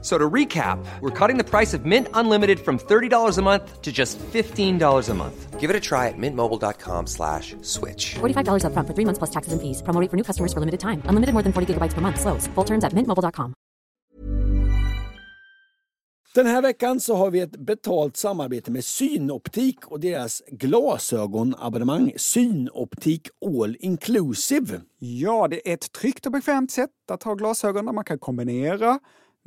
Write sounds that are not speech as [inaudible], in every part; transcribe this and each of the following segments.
So to recap, we're cutting the price of Mint Unlimited from $30 a month to just $15 a month. Give it a try at mintmobile.com slash switch. $45 upfront for three months plus taxes and fees. Promo rate for new customers for limited time. Unlimited more than 40 gigabytes per month. Slows. Full terms at mintmobile.com. Den här veckan så har vi ett betalt samarbete med Synoptik och deras glasögonabonnemang Synoptik All Inclusive. Ja, det är ett tryggt och bekvämt sätt att ha glasögon där man kan kombinera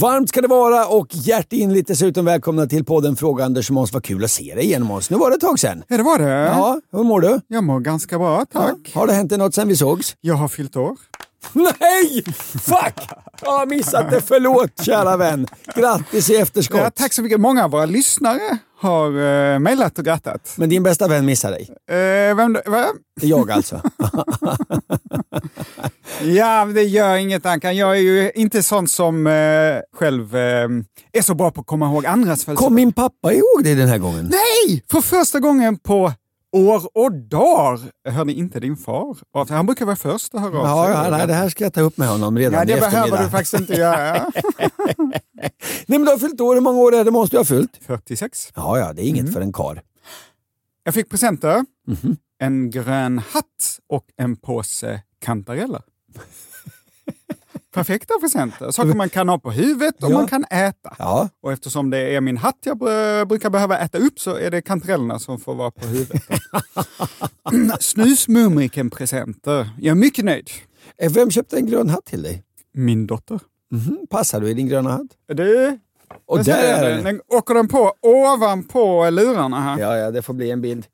Varmt ska det vara och hjärtinligt dessutom välkomna till podden Fråga Anders och Måns. Vad kul att se dig igen Måns. Nu var det ett tag sedan. Ja, det var det. Ja, hur mår du? Jag mår ganska bra, tack. Ja. Har det hänt något sen vi sågs? Jag har fyllt år. Nej! Fuck! Jag har missat det. Förlåt kära vän. Grattis i efterskott. Ja, tack så mycket. Många av våra lyssnare har uh, mejlat och grattat. Men din bästa vän missar dig. Eh, vem, då- va? Jag alltså. [laughs] Ja, det gör inget Ankan. Jag är ju inte sån som eh, själv eh, är så bra på att komma ihåg andras födelsedagar. Kom min pappa ihåg dig den här gången? Nej! För första gången på år och dagar hörde inte din far. Han brukar vara först att höra Ja, ja nej, det här ska jag ta upp med honom redan Nej, i det behöver du faktiskt inte göra. [laughs] Nej, men du har fyllt år. Hur många år är det måste du ha fyllt? 46. Ja, ja, det är inget Mm. för en kar. Jag fick presenter. Mhm. En grön hatt och en påse kantareller. Perfekta presenter. Saker man kan ha på huvudet och Ja. man kan äta. Ja, Och eftersom det är min hatt jag br- brukar behöva äta upp så är det kantarellerna som får vara på huvudet. [laughs] Snusmumriken-presenter. Jag är mycket nöjd. Eh, Vem köpte en grön hatt till dig? Min dotter. Mhm. Passar du i din gröna hatt? Du, Och där den. den åker den på ovanpå lurarna här. Ja, ja, det får bli en bild.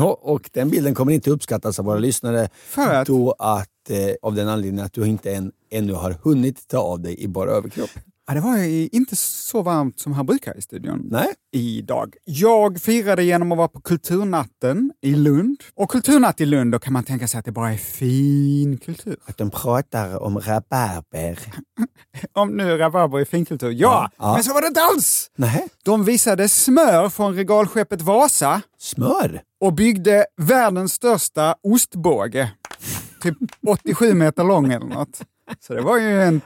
Ja, och den bilden kommer inte uppskattas av våra lyssnare För att? då att, eh, av den anledningen att du inte än, ännu har hunnit ta av dig i bara överkropp. Ja, det var inte så varmt som här brukar i studion. Nej. idag. Jag firade genom att vara på Kulturnatten i Lund. Och Kulturnatt i Lund, då kan man tänka sig att det bara är fin kultur. Att de pratar om rabarber. [laughs] Om nu rabarber är finkultur, ja! Ja. Men så var det inte alls! Nej. De visade smör från regalskeppet Vasa Smör? och byggde världens största ostbåge. Typ 87 meter lång eller något. Så det var ju en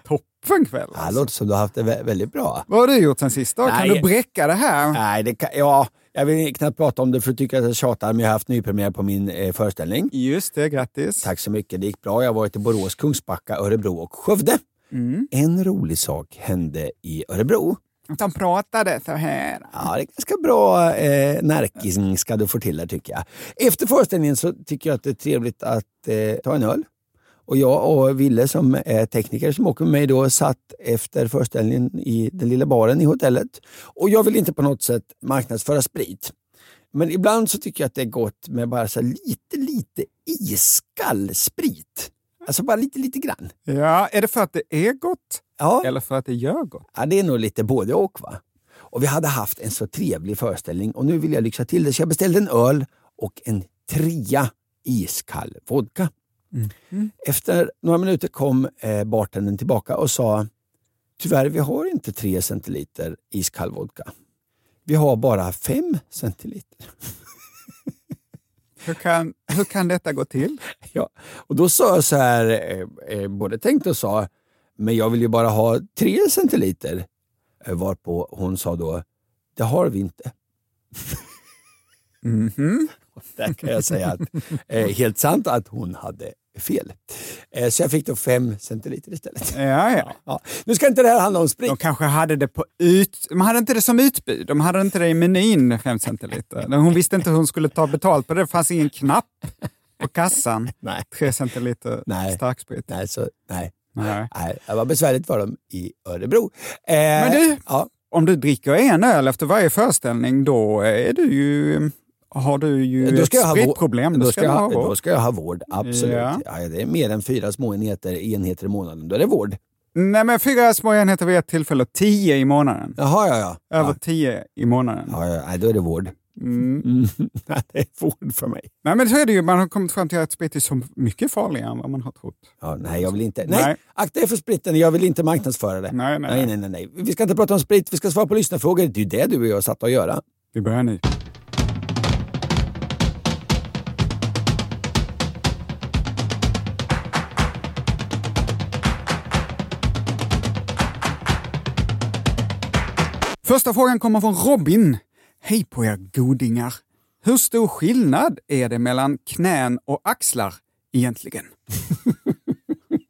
toppenkväll. Ja, det Alltså. låter som du har haft det vä- väldigt bra. Vad har du gjort sen sist då? Kan du bräcka det här? Nej, det kan, ja, jag vill knappt prata om det för att tycka att jag tjatar, men jag har haft nypremiär på min eh, föreställning. Just det, grattis. Tack så mycket, det gick bra. Jag har varit i Borås, Kungsbacka, Örebro och Skövde. Mm. En rolig sak hände i Örebro. Att de pratade så här. Ja, det är ganska bra eh, närkisning ska du få till det tycker jag. Efter föreställningen så tycker jag att det är trevligt att eh, ta en öl. Och jag och Ville som är tekniker som åker med mig då satt efter föreställningen i den lilla baren i hotellet. Och jag vill inte på något sätt marknadsföra sprit. Men ibland så tycker jag att det är gott med bara så lite, lite iskall sprit. Alltså bara lite, lite grann. Ja, är det för att det är gott Ja, eller för att det gör gott? ja det är nog lite både och. va. Och vi hade haft en så trevlig föreställning och nu vill jag lyxa till det. Så jag beställde en öl och en trea iskall vodka. Efter några minuter kom eh, bartendern tillbaka och sa Tyvärr, vi har inte tre centiliter iskall vodka. Vi har bara fem centiliter. Hur kan, hur kan detta gå till? Ja, och då sa jag så här, eh, eh, både tänkte och sa, men jag vill ju bara ha tre centiliter. Eh, varpå hon sa då, det har vi inte. Mhm. [laughs] Där kan jag säga att eh, helt sant att hon hade fel. Eh, så jag fick då fem centiliter istället. Ja, ja. [laughs] Ja. Nu ska inte det här handla om sprit. De kanske hade det på ut... De hade inte det som utbud. De hade inte det i menyn, 5 centiliter. Hon visste inte hur hon skulle ta betalt på det. Det fanns ingen knapp på kassan. [laughs] Nej. 3 centiliter Nej. starksprit. Nej, så, nej. Nej. nej, det var besvärligt för dem i Örebro. Eh, Men du, ja, om du dricker en öl efter varje föreställning, då är du ju, har du ju då ska ett spritproblem. Då ska, jag, ha, då ska jag ha vård, absolut. Ja. Ja. det är mer än fyra små enheter, enheter i månaden. Då är det vård. Nej, men fyra små enheter vid ett tillfälle tio i månaden. Jaha, ja, ja. Över Ja, tio i månaden. ja, ja då är det vård. Mm. Mm. [laughs] Nej, det är vård för mig. Nej, men så är det ju. Man har kommit fram till att sprit är så mycket farligare än vad man har trott. Ja, nej, jag vill inte. Nej, Nej. akta er för spriten. Jag vill inte marknadsföra det. Nej, nej, nej, nej, nej. Vi ska inte prata om sprit, vi ska svara på lyssnarfrågor. Det är ju det du och jag satt att göra. Vi börjar nu. Första frågan kommer från Robin. Hej på er godingar! Hur stor skillnad är det mellan knän och axlar egentligen? [laughs]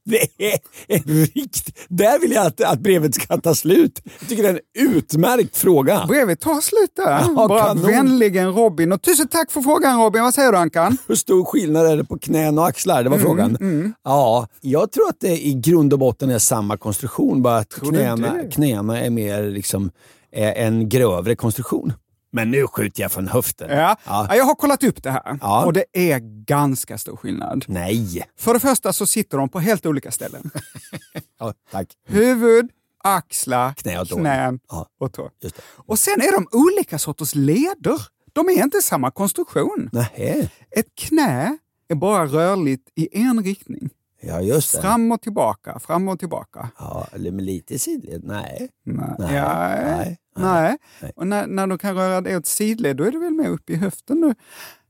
Det är en rikt... Där vill jag att, att brevet ska ta slut. Jag tycker det är en utmärkt fråga. Brevet tar slut där. Ja, Bara kanon. vänligen Robin. Och tusen tack för frågan Robin. Vad säger du Ankan? [laughs] Hur stor skillnad är det på knän och axlar? Det var Mm, frågan. Ja, jag tror att det i grund och botten är samma konstruktion, bara att knäna, knäna är mer liksom en grövre konstruktion. Men nu skjuter jag från höften. Ja. Ja. Ja, Jag har kollat upp det här Ja. och det är ganska stor skillnad. Nej. För det första så sitter de på helt olika ställen. [laughs] Ja, tack. Huvud, axlar, Knä och knän Ja. och tå. Just det. Och sen är de olika sorters leder. De är inte samma konstruktion. Nähä. Ett knä är bara rörligt i en riktning. Ja, just det. Fram och tillbaka, fram och tillbaka. Ja, med lite sidled. Nej. Nej. Nej, nej, nej. nej. Och när, när du kan röra det åt sidled, då är det väl mer upp i höften. Då.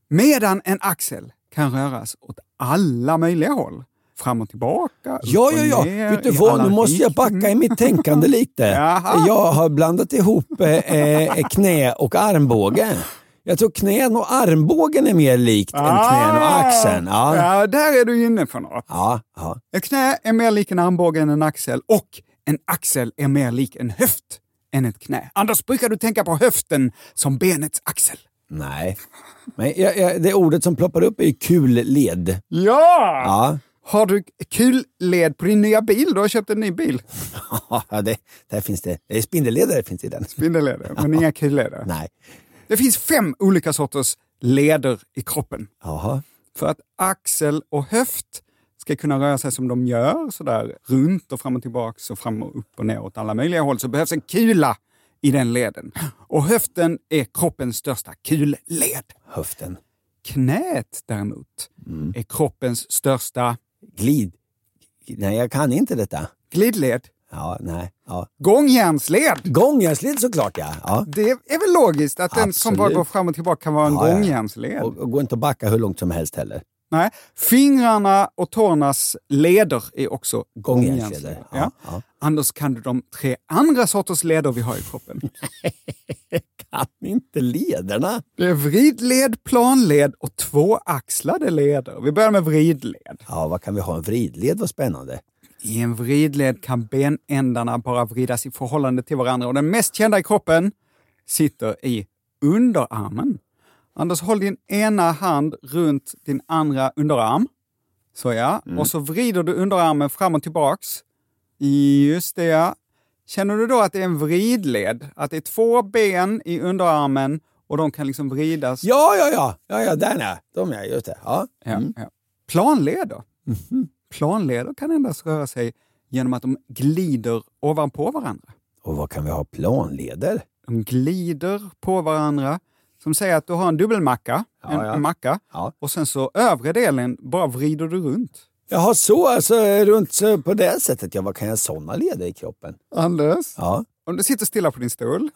Medan en axel kan röras åt alla möjliga håll. Fram och tillbaka, upp Ja, ja, ja. och Vet du vad? Nu måste jag backa i mitt tänkande lite. [laughs] Jaha. Jag har blandat ihop eh, eh, knä och armbåge. Jag tror knän och armbågen är mer likt än knän och axeln. Ja, ja. Ah! ja, där är du inne på något. Ja, ja. Ett knä är mer lik en armbåge än en axel och en axel är mer lik en höft än ett knä. Annars brukar du tänka på höften som benets axel. Nej. Men jag, jag, det ordet som ploppar upp är ju kulled. Ja! Ja, Har du kulled på din nya bil? Du har köpt en ny bil. [laughs] ja det, där finns det. spindelledare finns i den. Spindelleder, [laughs] men inga kulleder. Nej. Det finns fem olika sorters leder i kroppen. Jaha. För att axel och höft ska kunna röra sig som de gör, sådär runt och fram och tillbaks och fram och upp och ner åt alla möjliga håll, så behövs en kula i den leden. Och höften är kroppens största kulled. Höften. Knät däremot är kroppens största Glid. Nej, jag kan inte detta. glidled. Ja, nej. Ja. Gångjärnsled! Gångjärnsled såklart ja. ja. Det är väl logiskt att den som bara Absolut. går fram och tillbaka kan vara en Ja, ja. gångjärnsled? Och, och gå inte att backa hur långt som helst heller. Nej. Fingrarna och tårnas leder är också Gångjärnsleder. Ja, Ja. Annars kan du de tre andra sorters leder vi har i kroppen. [laughs] Kan inte lederna. Det är vridled, planled och tvåaxlade leder. Vi börjar med vridled. Ja, vad kan vi ha? En vridled, vad spännande. I en vridled kan benändarna bara vridas i förhållande till varandra och den mest kända i kroppen sitter i underarmen. Anders, håll din ena hand runt din andra underarm. Så ja. Och så vrider du underarmen fram och tillbaks. Just det ja. Känner du då att det är en vridled? Att det är två ben i underarmen och de kan liksom vridas? Ja, ja, ja. Ja, ja där är De är just det. Ja. Ja, ja. Planleder. Planleder kan endast röra sig genom att de glider ovanpå varandra. Och vad kan vi ha? Planleder? de glider på varandra. Som säger att du har en dubbelmacka, Ja, en, ja. en macka, Ja. och sen så övre delen bara vrider du runt. Jaha, så alltså runt så på det sättet. Ja, vad kan jag ha sådana leder i kroppen? Anders, Ja, om du sitter stilla på din stol,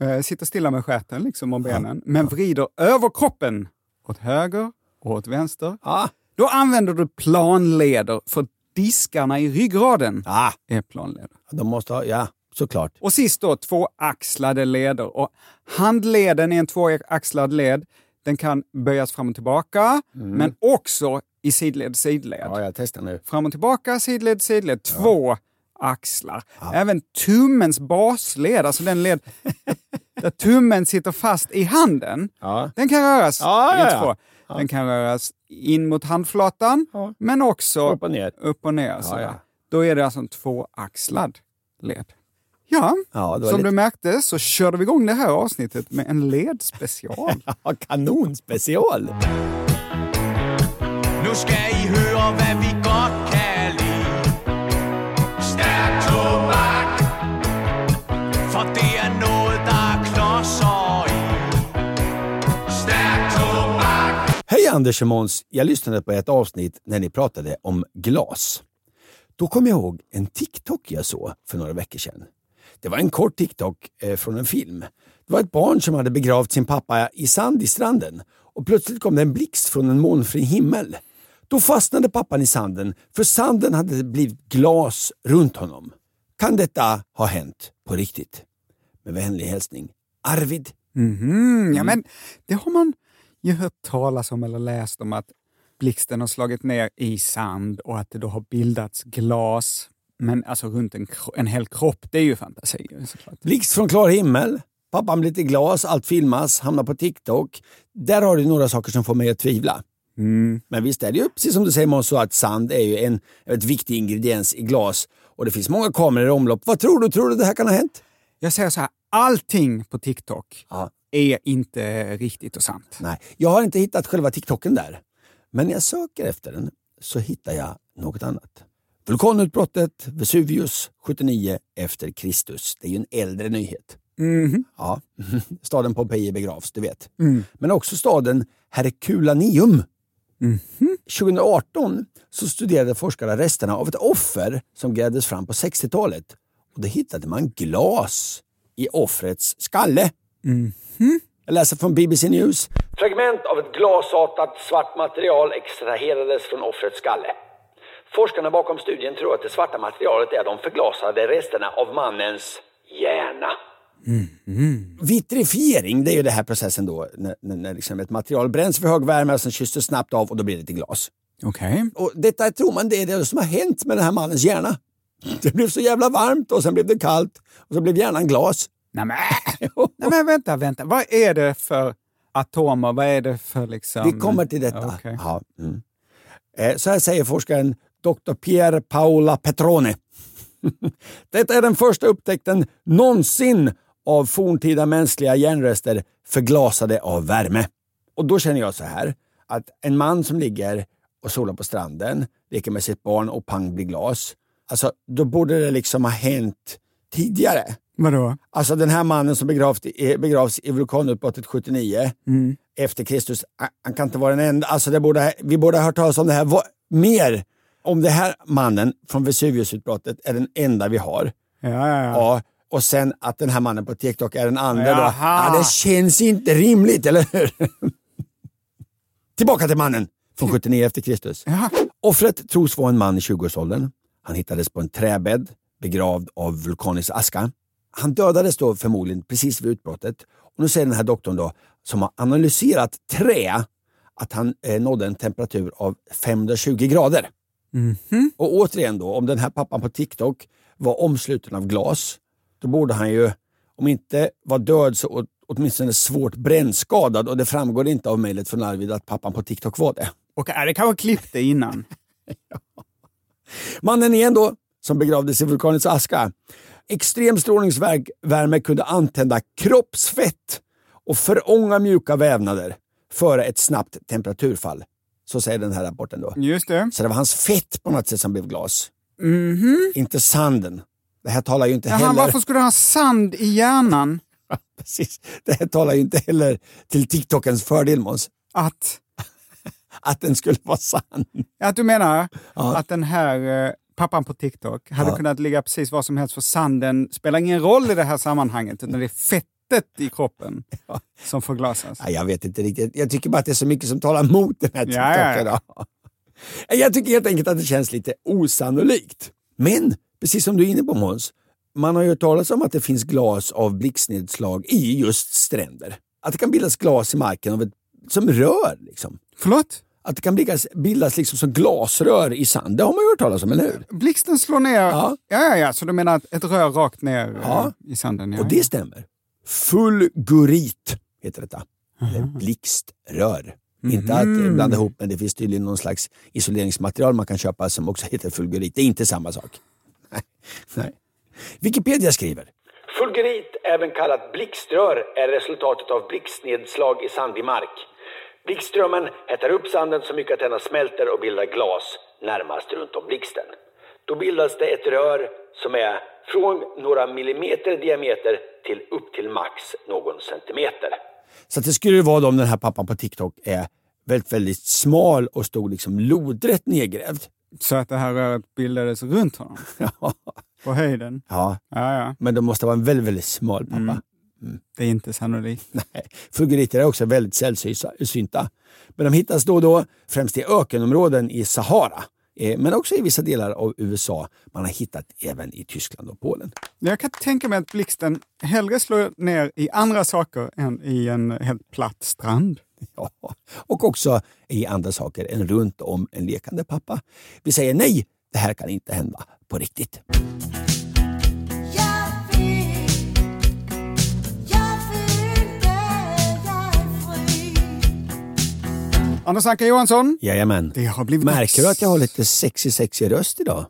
eh, sitter stilla med stjärten liksom om benen, men vrider överkroppen åt höger och åt vänster, då använder du planleder för diskarna i ryggraden är planleder. de måste ha, ja, såklart. Och sist då tvåaxlade leder. Och handleden är en tvåaxlad led. Den kan böjas fram och tillbaka, men också i sidled, sidled. Ja, jag testar nu. Fram och tillbaka, sidled, sidled. Två axlar. Även tummens basled, alltså den led [laughs] där tummen sitter fast i handen, Ja. den kan röras Ja, i ja, ja. två. Den kan röras in mot handflatan, Ja. men också Upp och ner. upp och ner. ja. Då är det alltså en tvåaxlad led. Ja, Ja, som lite- du märkte så körde vi igång det här avsnittet med en ledspecial. [laughs] Ja, kanonspecial! Nu ska I høre, hvad vi godt kan tobak. Det i. Tobak. Hej Anders och Måns! Jag lyssnade på ett avsnitt när ni pratade om glas. Då kom jag ihåg en TikTok jag såg för några veckor sedan. Det var en kort TikTok eh, från en film. Det var ett barn som hade begravt sin pappa i sand i stranden och plötsligt kom det en blixt från en molnfri himmel. Då fastnade pappan i sanden för sanden hade blivit glas runt honom. Kan detta ha hänt på riktigt? Med vänlig hälsning Arvid. Mm, ja, men det har man ju hört talas om eller läst om att blixten har slagit ner i sand och att det då har bildats glas. Men alltså runt en, en hel kropp, det är ju fantasier såklart. Blixt från klar himmel. Pappan blir till glas, allt filmas, hamnar på TikTok. Där har du några saker som får mig att tvivla. Men visst är det ju precis som du säger Måns, så att sand är ju en ett viktig ingrediens i glas. Och det finns många kameror i omlopp. Vad tror du? Tror du det här kan ha hänt? Jag säger så här, allting på TikTok Ja. är inte riktigt och sant. Nej, jag har inte hittat själva TikToken där. Men när jag söker efter den så hittar jag något annat. Vulkanutbrottet Vesuvius 79 efter Kristus. Det är ju en äldre nyhet. Ja, [laughs] staden Pompeji begravs, du vet. Men också staden Herculaneum. 2018 så studerade forskare resterna av ett offer som grävdes fram på 60-talet. Och då hittade man glas i offrets skalle. Jag läser från BBC News. Fragment av ett glasartat svart material extraherades från offrets skalle. Forskarna bakom studien tror att det svarta materialet är de förglasade resterna av mannens hjärna. Vitrifiering, det är ju den här processen då när, när, när liksom ett material bränns för hög värme och sen kyssts snabbt av och då blir det till glas. Okej. Och detta tror man det är det som har hänt med den här mannens hjärna. Det blev så jävla varmt och sen blev det kallt och så blev hjärnan glas. Nej, men, [laughs] nej men vänta, vänta. Vad är det för atomer? Vad är det för liksom... Vi kommer till detta. Okej. Ja, mm. eh, så här säger forskaren Dr. Pier Paola Petrone. [laughs] Detta är den första upptäckten någonsin av forntida mänskliga järnrester förglasade av värme. Och då känner jag så här, att en man som ligger och solar på stranden, leker med sitt barn och pang blir glas. Alltså, då borde det liksom ha hänt tidigare. Vadå? Alltså den här mannen som begravt, begravs i vulkanutbrottet 79 efter Kristus, han- kan inte vara den enda. Alltså det borde, vi borde ha hört talas om det här mer. Om den här mannen från Vesuviusutbrottet är den enda vi har. Ja, ja, ja. Och sen att den här mannen på TikTok är den andra då. Ja, det känns inte rimligt, eller hur? [laughs] Tillbaka till mannen från 79 efter Kristus. Jaha. Offret tros vara en man i 20-årsåldern. Han hittades på en träbädd, begravd av vulkanisk aska. Han dödades då förmodligen precis vid utbrottet. Och nu säger den här doktorn då, som har analyserat trä, att han eh, nådde en temperatur av 520 grader. Och återigen då, om den här pappan på TikTok var omsluten av glas, då borde han ju, om inte vara död, så åtminstone svårt brännskadad. Och det framgår inte av mejlet från Arvid att pappan på TikTok var det. Och är det kanske klippte innan? [laughs] Mannen igen då, som begravdes i vulkanens aska. Extrem strålningsvärme kunde antända kroppsfett och förånga mjuka vävnader före ett snabbt temperaturfall. Så säger den här rapporten då. Just det. Så det var hans fett på något sätt som blev glas. Inte sanden. Det här talar ju inte Jaha, heller... varför skulle du ha sand i hjärnan? [laughs] Precis. Det här talar ju inte heller till TikTokens fördel Måns. Att, [laughs] Att den skulle vara sann. att du menar Ja. att den här eh, pappan på TikTok hade Ja. kunnat ligga precis var som helst för sanden spelar ingen roll i det här sammanhanget utan det är fettet i kroppen som förglasas. Ja, jag vet inte riktigt. Jag tycker bara att det är så mycket som talar emot den här Ja, ja, TikToken. Ja, Jag tycker helt enkelt att det känns lite osannolikt. Men, precis som du är inne på Måns, man har ju hört talas om att det finns glas av blixtnedslag i just stränder. Att det kan bildas glas i marken av ett, som rör. Liksom. Förlåt? Att det kan bildas, bildas liksom som glasrör i sand. Det har man ju hört talas om, eller hur? Blixten slår ner... Ja. Ja, ja, ja. Så du menar att ett rör rakt ner eh, Ja. i sanden? Ja, Och ja. det stämmer. Fulgurit heter detta. Eller blixtrör. Inte att blanda ihop, men det finns tydligen någon slags isoleringsmaterial man kan köpa som också heter fulgurit. Det är inte samma sak. Nej. Nej. Wikipedia skriver. Fulgurit, även kallat blixtrör, är resultatet av blixtnedslag i sandig mark. Blixtströmmen hettar upp sanden så mycket att denna smälter och bildar glas närmast runt om blixten. Då bildas det ett rör som är från några millimeter diameter till upp till max någon centimeter. Så det skulle vara då om den här pappan på TikTok är väldigt, väldigt smal och stod liksom lodrätt nedgrävd. Så att det här röret bildades runt honom? [laughs] Ja. På höjden? ja, Ja, ja. men det måste vara en väldigt, väldigt smal pappa. Det är inte sannolikt. [laughs] Nej, fulguriter är också väldigt sällsynta. Men de hittas då och då, främst i ökenområden i Sahara. Eh, Men också i vissa delar av USA. Man har hittat även i Tyskland och Polen. Jag kan tänka mig att blixten hellre slår ner i andra saker än i en helt platt strand. [laughs] Ja. Och också i andra saker än runt om en lekande pappa. Vi säger nej, det här kan inte hända på riktigt. Anders Anka Johansson? Jajamän. Det har blivit Märker du att jag har lite sexig, sexig röst idag?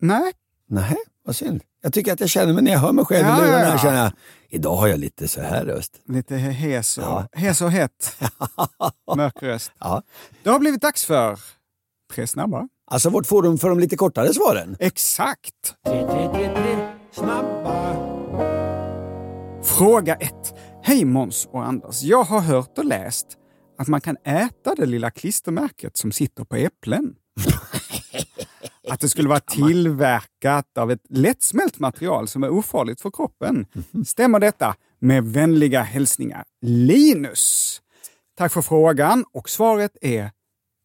Nej, Nej, vad synd. Jag tycker att jag känner mig när jag hör mig själv Ja, i lurarna. ja, ja. Jag känner, idag har jag lite så här röst. lite hes och, Ja. hes och hett. [laughs] Mörk röst. Ja. Det har blivit dags för Tre snabba. Alltså vårt forum för de lite kortare svaren. Exakt! Snabba. Fråga 1. Hej Måns och Anders. Jag har hört och läst att man kan äta det lilla klistermärket som sitter på äpplen. [laughs] Att det skulle vara tillverkat av ett lättsmält material som är ofarligt för kroppen. Stämmer detta? Med vänliga hälsningar Linus. Tack för frågan och svaret är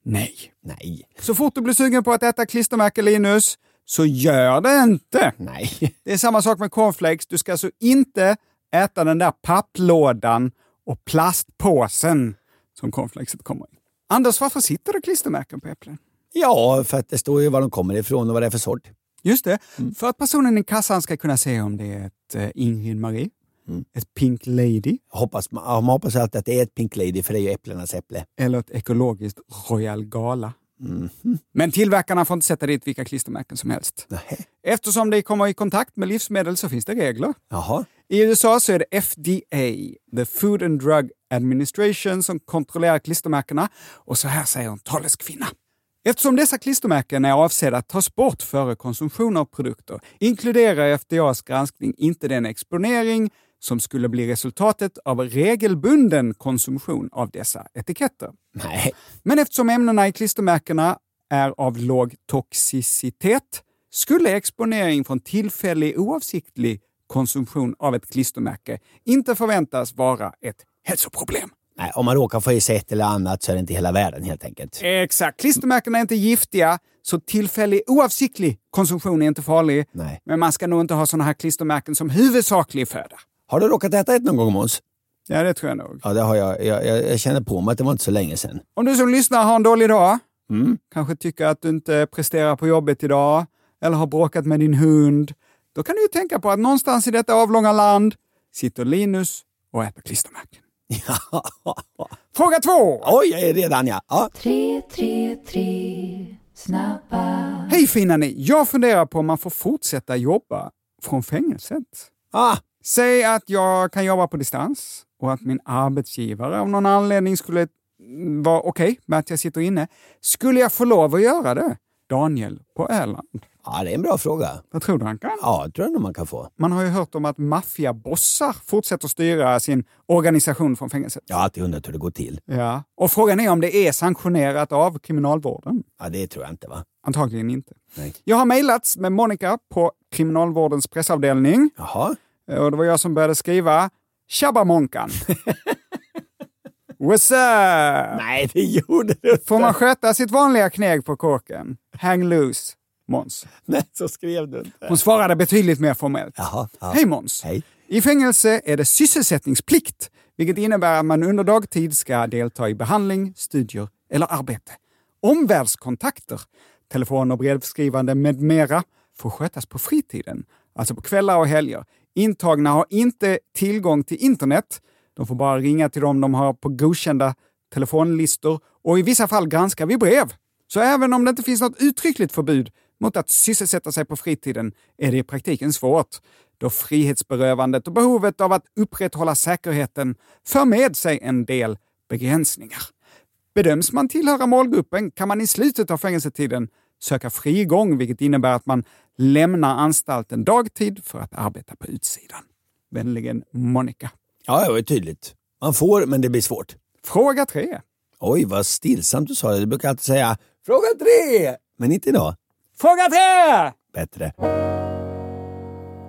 nej. Nej. Så fort du blir sugen på att äta klistermärke Linus, så gör det inte. Nej. [laughs] Det är samma sak med cornflakes. Du ska alltså inte äta den där papplådan och plastpåsen som cornflakeset kommer i. Anders, varför sitter det klistermärken på äpplen? Ja, för att det står ju var de kommer ifrån och vad det är för sort. Just det, för att personen i kassan ska kunna se om det är ett eh, Ingrid Marie, ett Pink Lady Hoppas, man hoppas alltid att det är ett Pink Lady, för det är ju äpplenas äpple. eller ett ekologiskt Royal Gala. Men tillverkarna får inte sätta dit vilka klistermärken som helst. Nej. Eftersom det kommer i kontakt med livsmedel så finns det regler. Jaha. I USA så är det FDA, the Food and Drug Administration, som kontrollerar klistermärkena. Och så här säger en taleskvinna. Eftersom dessa klistermärken är avsedda att tas bort före konsumtion av produkter inkluderar FDAs granskning inte den exponering som skulle bli resultatet av regelbunden konsumtion av dessa etiketter. Nej. Men eftersom ämnena i klistermärkena är av låg toxicitet skulle exponering från tillfällig oavsiktlig konsumtion av ett klistermärke inte förväntas vara ett hälsoproblem. Nej, om man råkar få i sig ett eller annat så är det inte hela världen helt enkelt. Exakt. Klistermärkena är inte giftiga, så tillfällig oavsiktlig konsumtion är inte farlig. Nej. Men man ska nog inte ha sådana här klistermärken som huvudsaklig föda. Har du råkat äta ett någon gång Måns? Ja, det tror jag nog. Ja, det har jag. Jag, jag. jag känner på mig att det var inte så länge sedan. Om du som lyssnar har en dålig dag, Mm. kanske tycker att du inte presterar på jobbet idag, eller har bråkat med din hund, då kan du ju tänka på att någonstans i detta avlånga land sitter Linus och äter klistermärken. [laughs] Fråga två! Oj, jag är redan ja. ja. Tre, tre, tre, snabba. Hej fina ni! Jag funderar på om man får fortsätta jobba från fängelset. Ah, Säg att jag kan jobba på distans och att min arbetsgivare av någon anledning skulle vara okej med att jag sitter inne. Skulle jag få lov att göra det? Daniel på Öland? Ja, det är en bra fråga. Vad tror du han kan? Ja, det tror jag nog man kan få. Man har ju hört om att maffiabossar fortsätter styra sin organisation från fängelset. Jag har alltid undrat hur det går till. Ja. Och frågan är om det är sanktionerat av kriminalvården. Ja, det tror jag inte va? Antagligen inte. Nej. Jag har mejlats med Monica på kriminalvårdens pressavdelning. Jaha. Och det var jag som började skriva Tjabba Monkan. What's up? Nej, det gjorde du inte. Får man sköta sitt vanliga kneg på kåken? Hang loose, Måns. Nej, så skrev du inte. Hon svarade betydligt mer formellt. Jaha. Ja. Hej Måns! Hej. I fängelse är det sysselsättningsplikt, vilket innebär att man under dagtid ska delta i behandling, studier eller arbete. Omvärldskontakter, telefon och brevskrivande med mera får skötas på fritiden, alltså på kvällar och helger. Intagna har inte tillgång till internet. De får bara ringa till dem de har på godkända telefonlistor och i vissa fall granskar vi brev. Så även om det inte finns något uttryckligt förbud mot att sysselsätta sig på fritiden är det i praktiken svårt då frihetsberövandet och behovet av att upprätthålla säkerheten för med sig en del begränsningar. Bedöms man tillhöra målgruppen kan man i slutet av fängelsetiden söka frigång, vilket innebär att man lämnar anstalten dagtid för att arbeta på utsidan. Vänligen Monica. Ja, det var tydligt. Man får, men det blir svårt. Fråga tre. Oj, vad stillsamt du sa det. Du brukar alltid säga fråga tre, men inte idag. Fråga tre! Bättre.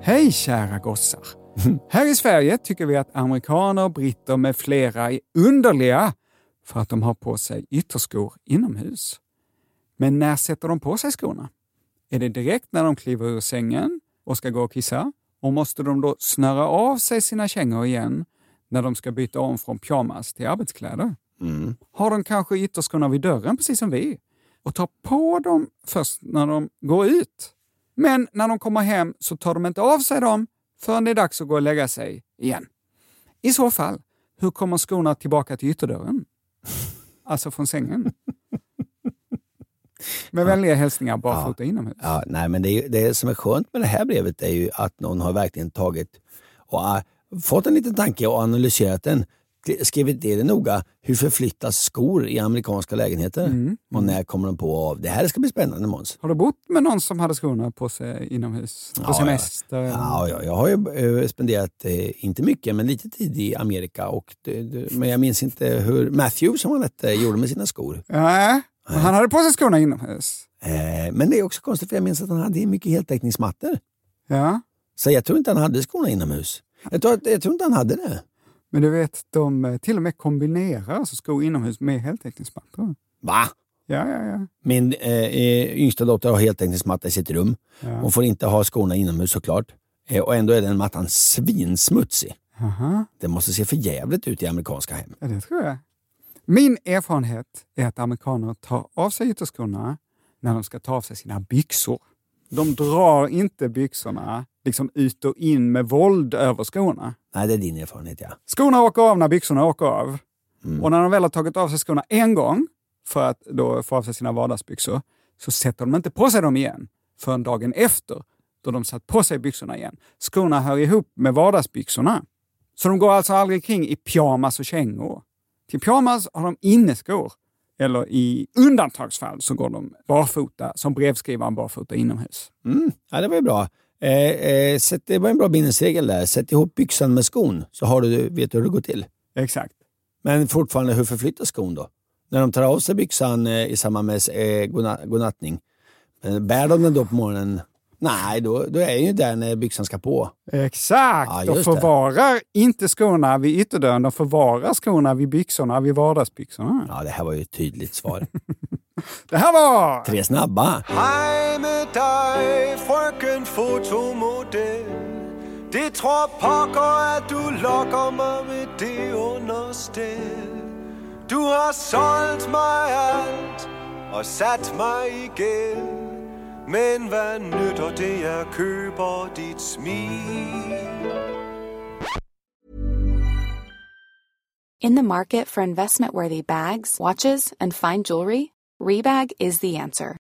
Hej kära gossar! [laughs] Här i Sverige tycker vi att amerikaner, britter med flera är underliga för att de har på sig ytterskor inomhus. Men när sätter de på sig skorna? Är det direkt när de kliver ur sängen och ska gå och kissa? Och måste de då snöra av sig sina kängor igen när de ska byta om från pyjamas till arbetskläder? Har de kanske ytterskorna vid dörren precis som vi? Och tar på dem först när de går ut? Men när de kommer hem så tar de inte av sig dem förrän det är dags att gå och lägga sig igen. I så fall, hur kommer skorna tillbaka till ytterdörren? [laughs] Alltså från sängen. Med vänliga hälsningar barfota inomhus. Ja, nej, men det, det som är skönt med det här brevet är ju att någon har verkligen tagit och äh, fått en liten tanke och analyserat den. Skrivit ner det noga. Hur förflyttas skor i amerikanska lägenheter? Mm. Och när kommer de på av? Det här ska bli spännande Måns. Har du bott med någon som hade skorna på sig inomhus? På Ja, semester? Ja, ja, jag har ju eh, spenderat, eh, inte mycket, men lite tid i Amerika. Och men jag minns inte hur Matthew, som han hette, gjorde med sina skor. Nej, men han hade på sig skorna inomhus. Eh, men det är också konstigt, för jag minns att han hade mycket heltäckningsmattor. Ja, Så jag tror inte han hade skorna inomhus. Jag tror, jag tror inte han hade det. men du vet, de eh, till och med kombinerar alltså skor inomhus med heltäckningsmattor. Va? Ja, ja, ja. Min eh, yngsta dotter har heltäckningsmatta i sitt rum. Hon får inte ha skorna inomhus såklart. Eh, och ändå är den mattan svinsmutsig. Aha. Det måste se för jävligt ut i amerikanska hem. Ja, det tror jag. Min erfarenhet är att amerikaner tar av sig ytterskorna när de ska ta av sig sina byxor. De drar inte byxorna liksom ut och in med våld över skorna. Nej, det är din erfarenhet ja. Skorna åker av när byxorna åker av. Och när de väl har tagit av sig skorna en gång för att då få av sig sina vardagsbyxor så sätter de inte på sig dem igen förrän dagen efter då de satt på sig byxorna igen. Skorna hör ihop med vardagsbyxorna. Så de går alltså aldrig kring i pyjamas och kängor. Till pyjamas har de inneskor. Eller i undantagsfall så går de barfota, som brevskrivaren barfota inomhus. Mm. Ja, det var ju bra. Eh, eh, sätt, det var en bra bindningsregel där. Sätt ihop byxan med skon så har du, vet du hur det går till. Exakt. Men fortfarande, hur förflyttas skon då? När de tar av sig byxan eh, i samband med eh, godna- godnattning, eh, bär de den då på morgonen? Nej, då, då är ju där när byxan ska på. Exakt! Ja, de just det. förvarar inte skorna vid ytterdörren, de förvarar skorna vid byxorna, vid vardagsbyxorna. Ja, det här var ju ett tydligt svar. [laughs] Det här var... Tre snabba. Hej med dig, frøken fotomodel. Det tror pokker, at du lokker mig med det understel. Du har solgt mig alt og sat mig i gæld. Men hvad nytter det, er jeg køber dit? In the market for investment worthy bags, watches, and fine jewelry, Rebag is the answer.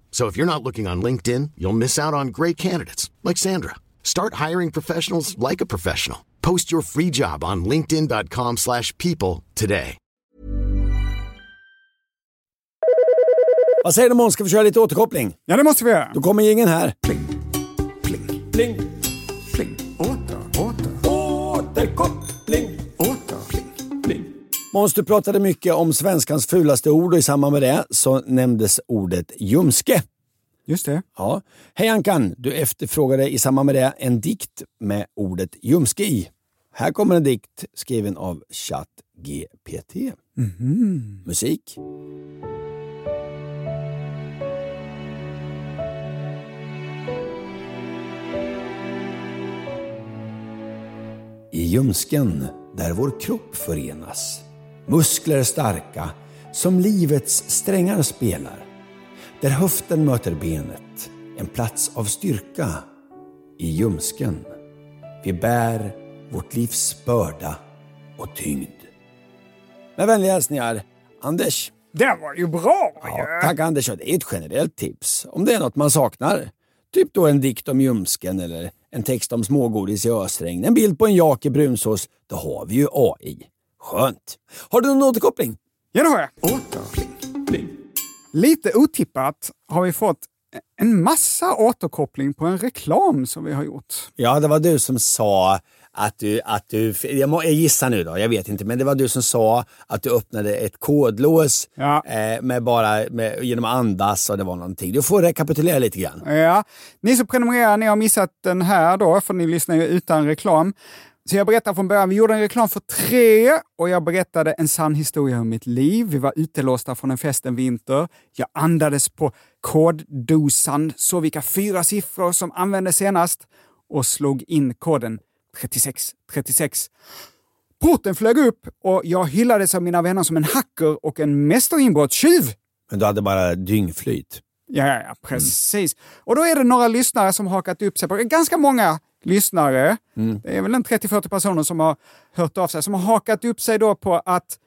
So if you're not looking on LinkedIn, you'll miss out on great candidates like Sandra. Start hiring professionals like a professional. Post your free job on linkedin.com/people today. Vad säger du Måns, ska vi köra lite återkoppling? Ja, det måste vi göra. Då kommer ingen här. Pling, pling, Pling. pling. Åter, åter, Återkoppling. Måns, du pratade mycket om svenskans fulaste ord och i samband med det så nämndes ordet ljumske. Just det. Ja. Hej Ankan! Du efterfrågade i samband med det en dikt med ordet ljumske i. Här kommer en dikt skriven av ChatGPT. Musik. I ljumsken där vår kropp förenas. Muskler starka som livets strängar spelar. Där höften möter benet. En plats av styrka. I ljumsken. Vi bär vårt livs börda och tyngd. Med vänliga hälsningar, Anders. Det var ju bra Ja, tack Anders. Det är ett generellt tips. Om det är något man saknar. Typ då en dikt om ljumsken eller en text om smågodis i ösregn. En bild på en jak i brunsås. Då har vi ju AI. Skönt. Har du någon återkoppling? Ja, det har jag. Åter, pling, pling. Lite otippat har vi fått en massa återkoppling på en reklam som vi har gjort. Ja, det var du som sa att du, att du jag, må, jag gissar nu då, jag vet inte, men det var du som sa att du öppnade ett kodlås Ja. eh, med bara, med, genom att andas och det var någonting. Du får rekapitulera lite grann. Ja. Ni som prenumererar, ni har missat den här då, för ni lyssnar ju utan reklam. Så jag berättar från början, vi gjorde en reklam för tre och jag berättade en sann historia om mitt liv. Vi var utelåsta från en fest en vinter. Jag andades på koddosan, såg vilka fyra siffror som användes senast och slog in koden 3636. Porten flög upp och jag hyllades av mina vänner som en hacker och en mästerinbrottstjuv. Men du hade bara dyngflyt. Ja, ja, ja, precis. Och då är det några lyssnare som hakat upp sig på, ganska många lyssnare, det är väl en 30-40 personer som har hört av sig, som har hakat upp sig då på att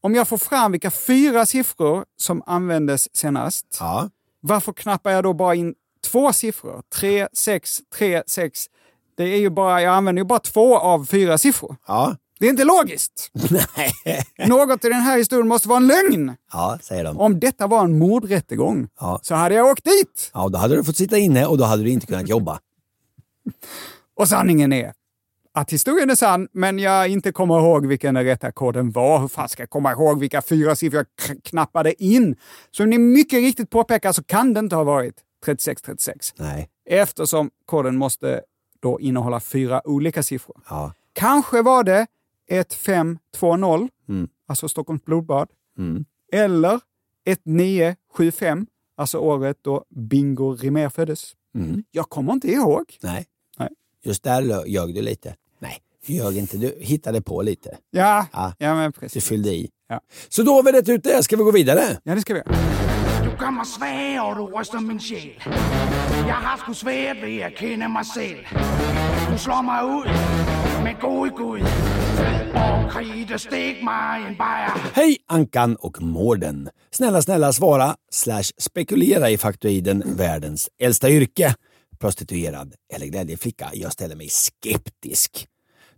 om jag får fram vilka fyra siffror som användes senast, Ja. varför knappar jag då bara in två siffror? 3, 6, 3, 6. Det är ju bara, jag använder ju bara två av fyra siffror. Ja. Det är inte logiskt. [laughs] Nej. Något i den här historien måste vara en lögn. Ja, säger de. Om detta var en mordrättegång Ja. så hade jag åkt dit. Ja, då hade du fått sitta inne och då hade du inte kunnat jobba. Och sanningen är att historien är sann, men jag inte kommer ihåg vilken den rätta koden var. Hur fan ska jag komma ihåg vilka fyra siffror jag knappade in? Som ni mycket riktigt påpekar så kan det inte ha varit 3636. Nej. Eftersom koden måste då innehålla fyra olika siffror. Ja. Kanske var det 1520, Mm. alltså Stockholms blodbad. Mm. Eller 1975, alltså året då Bingo Rimér föddes. Mm. Jag kommer inte ihåg. Nej. Nej. Just där ljög du lite. Nej, du ljög inte. Du hittade på lite. Ja, Ja. ja men Du precis. fyllde i. Ja. Så då har vi rätt ut det. Ska vi gå vidare? Ja, det ska vi göra. gør mig svag, og du ryster min sjæl. Jeg har sgu svært ved at kende mig selv. Du slår mig ud med god Gud. Hej Ankan och Mården. Snälla, snälla svara slash spekulera i faktoiden världens äldsta yrke. Prostituerad eller glädjeflicka. Jag ställer mig skeptisk.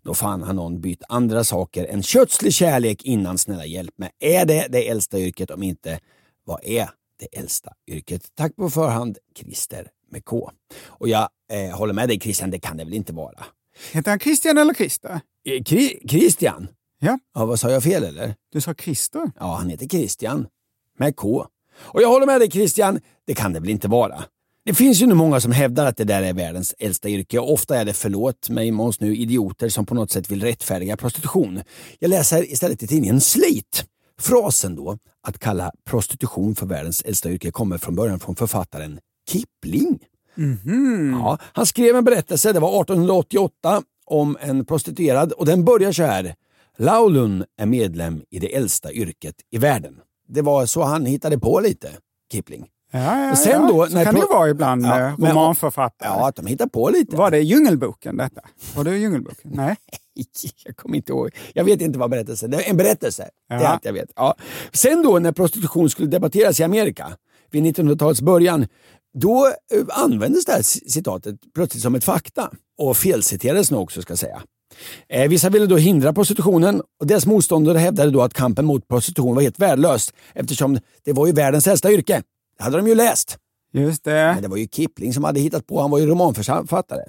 Då fan har någon bytt andra saker än kötslig kärlek innan. Snälla hjälp mig. Är det det äldsta yrket? Om inte, vad är det äldsta yrket? Tack på förhand, Christer med K. Och jag eh, håller med dig Christian, det kan det väl inte vara? Heter han Christian eller Christer? Eh, Kri- Christian? Ja. ja. Vad sa jag fel eller? Du sa Christer? Ja, han heter Christian. Med K. Och jag håller med dig Christian, det kan det väl inte vara? Det finns ju nu många som hävdar att det där är världens äldsta yrke och ofta är det, förlåt mig Måns nu, idioter som på något sätt vill rättfärdiga prostitution. Jag läser istället i tidningen Slit. Frasen då, att kalla prostitution för världens äldsta yrke, kommer från början från författaren Kipling. Ja, han skrev en berättelse, det var 1888, om en prostituerad och den börjar så här. Laulun är medlem i det äldsta yrket i världen. Det var så han hittade på lite, Kipling. Ja, ja, Och sen ja. då, så när kan det vara ibland Ja, men- romanförfattare. Ja, att de hittar på lite. Var det Djungelboken detta? Var det Djungelboken? [laughs] Nej. Jag kommer inte ihåg. Jag vet inte vad berättelse Det är en berättelse. Det är Ja. allt jag vet. Ja. Sen då när prostitution skulle debatteras i Amerika vid 1900-talets början, då eh, användes det här citatet plötsligt som ett fakta. Och felciterades nog också ska jag säga. Eh, vissa ville då hindra prostitutionen och deras motståndare hävdade då att kampen mot prostitution var helt värdelös eftersom det var ju världens äldsta yrke. Det hade de ju läst. Just det. Men det var ju Kipling som hade hittat på, han var ju romanförfattare.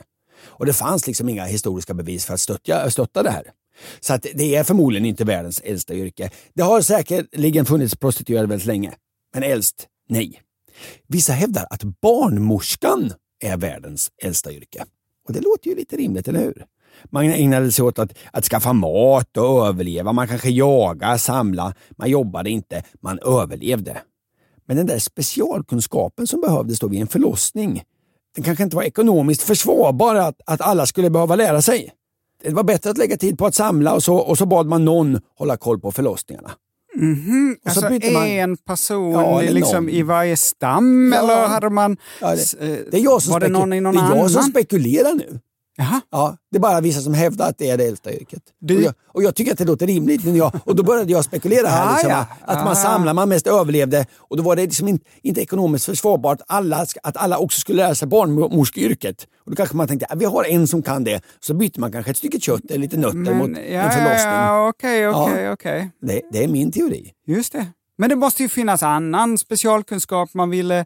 Och det fanns liksom inga historiska bevis för att stötta, stötta det här. Så att det är förmodligen inte världens äldsta yrke. Det har säkerligen funnits prostituerade väldigt länge. Men äldst, nej. Vissa hävdar att barnmorskan är världens äldsta yrke. Och det låter ju lite rimligt, eller hur? Man ägnade sig åt att, att skaffa mat och överleva. Man kanske jagade, samla. Man jobbade inte, man överlevde. Men den där specialkunskapen som behövdes då vid en förlossning, den kanske inte var ekonomiskt försvarbar att, att alla skulle behöva lära sig. Det var bättre att lägga tid på att samla och så, och så bad man någon hålla koll på förlossningarna. Och så Alltså man- en person Ja, liksom i varje stam Ja. eller hade man... Ja, det, eh, det är jag som, var det någon i någon det är jag som spekulerar nu. Jaha. Ja, det är bara vissa som hävdar att det är det äldsta yrket. Du- Och, jag, och jag tycker att det låter rimligt. Jag, och då började jag spekulera här. Ah, Liksom, ja. Att Ah, man samlar, man mest överlevde. Och då var det liksom inte, inte ekonomiskt försvarbart alla, att alla också skulle lära sig barnmorskeyrket. Och då kanske man tänkte att vi har en som kan det. Så byter man kanske ett stycke kött eller lite nötter mot Men, en ja, förlossning. ja, okej, okej, okej. Det, det är min teori. Just det. Men det måste ju finnas annan specialkunskap man ville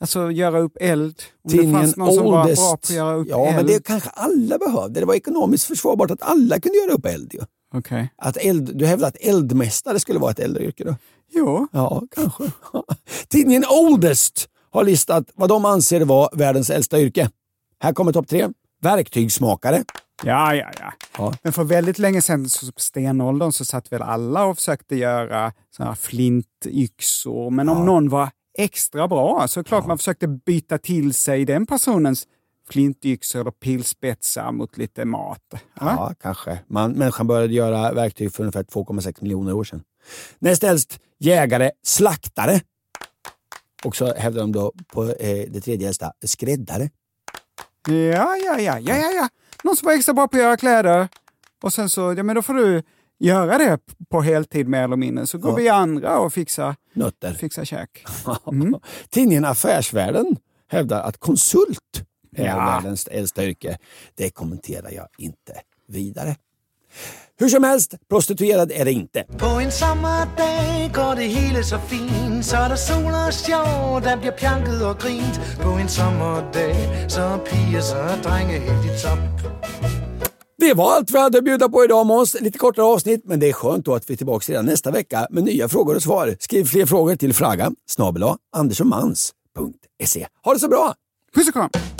alltså, göra upp eld. Om det Tidningen fanns någon som var Oldest. bra på att göra upp Ja, eld. men det kanske alla behövde. Det var ekonomiskt försvarbart att alla kunde göra upp eld. Ju. Okej. Att eld, du hävdar att eldmästare skulle vara ett äldre yrke då? Jo. Ja, kanske. [laughs] Tidningen Oldest har listat vad de anser vara världens äldsta yrke. Här kommer topp tre. Verktygsmakare. Ja, ja, ja, Ja. Men för väldigt länge sedan, så på stenåldern, så satt väl alla och försökte göra såna här flintyxor. Men om någon var extra bra så klart man försökte byta till sig den personens flintyxor eller pilspetsar mot lite mat. eller? Ja, kanske. Man, människan började göra verktyg för ungefär 2,6 miljoner år sedan. Näst äldst jägare, slaktare. Och så hävdar de då på eh, det tredje äldsta, skräddare. Ja, ja, ja, ja, ja, ja. Någon som var extra bra på att göra kläder. Och sen så, ja men då får du göra det på heltid mer eller mindre. Så går Ja. vi andra och fixar, Nötter. fixar käk. [laughs] Tidningen Affärsvärlden hävdar att konsult är Ja. världens äldsta yrke. Det kommenterar jag inte vidare. Hur som helst, prostituerad är det inte. På en sommerdag går det hele så fint Så er der sol og sjov, der bliver pjanket og grint På en sommerdag, så er piger, så drenge helt i top det var allt vi hade att bjuda på idag Måns. Lite kortare avsnitt, men det är skönt då att vi är tillbaka redan nästa vecka med nya frågor och svar. Skriv fler frågor till fraga snabel Ha det så bra! Puss och kram!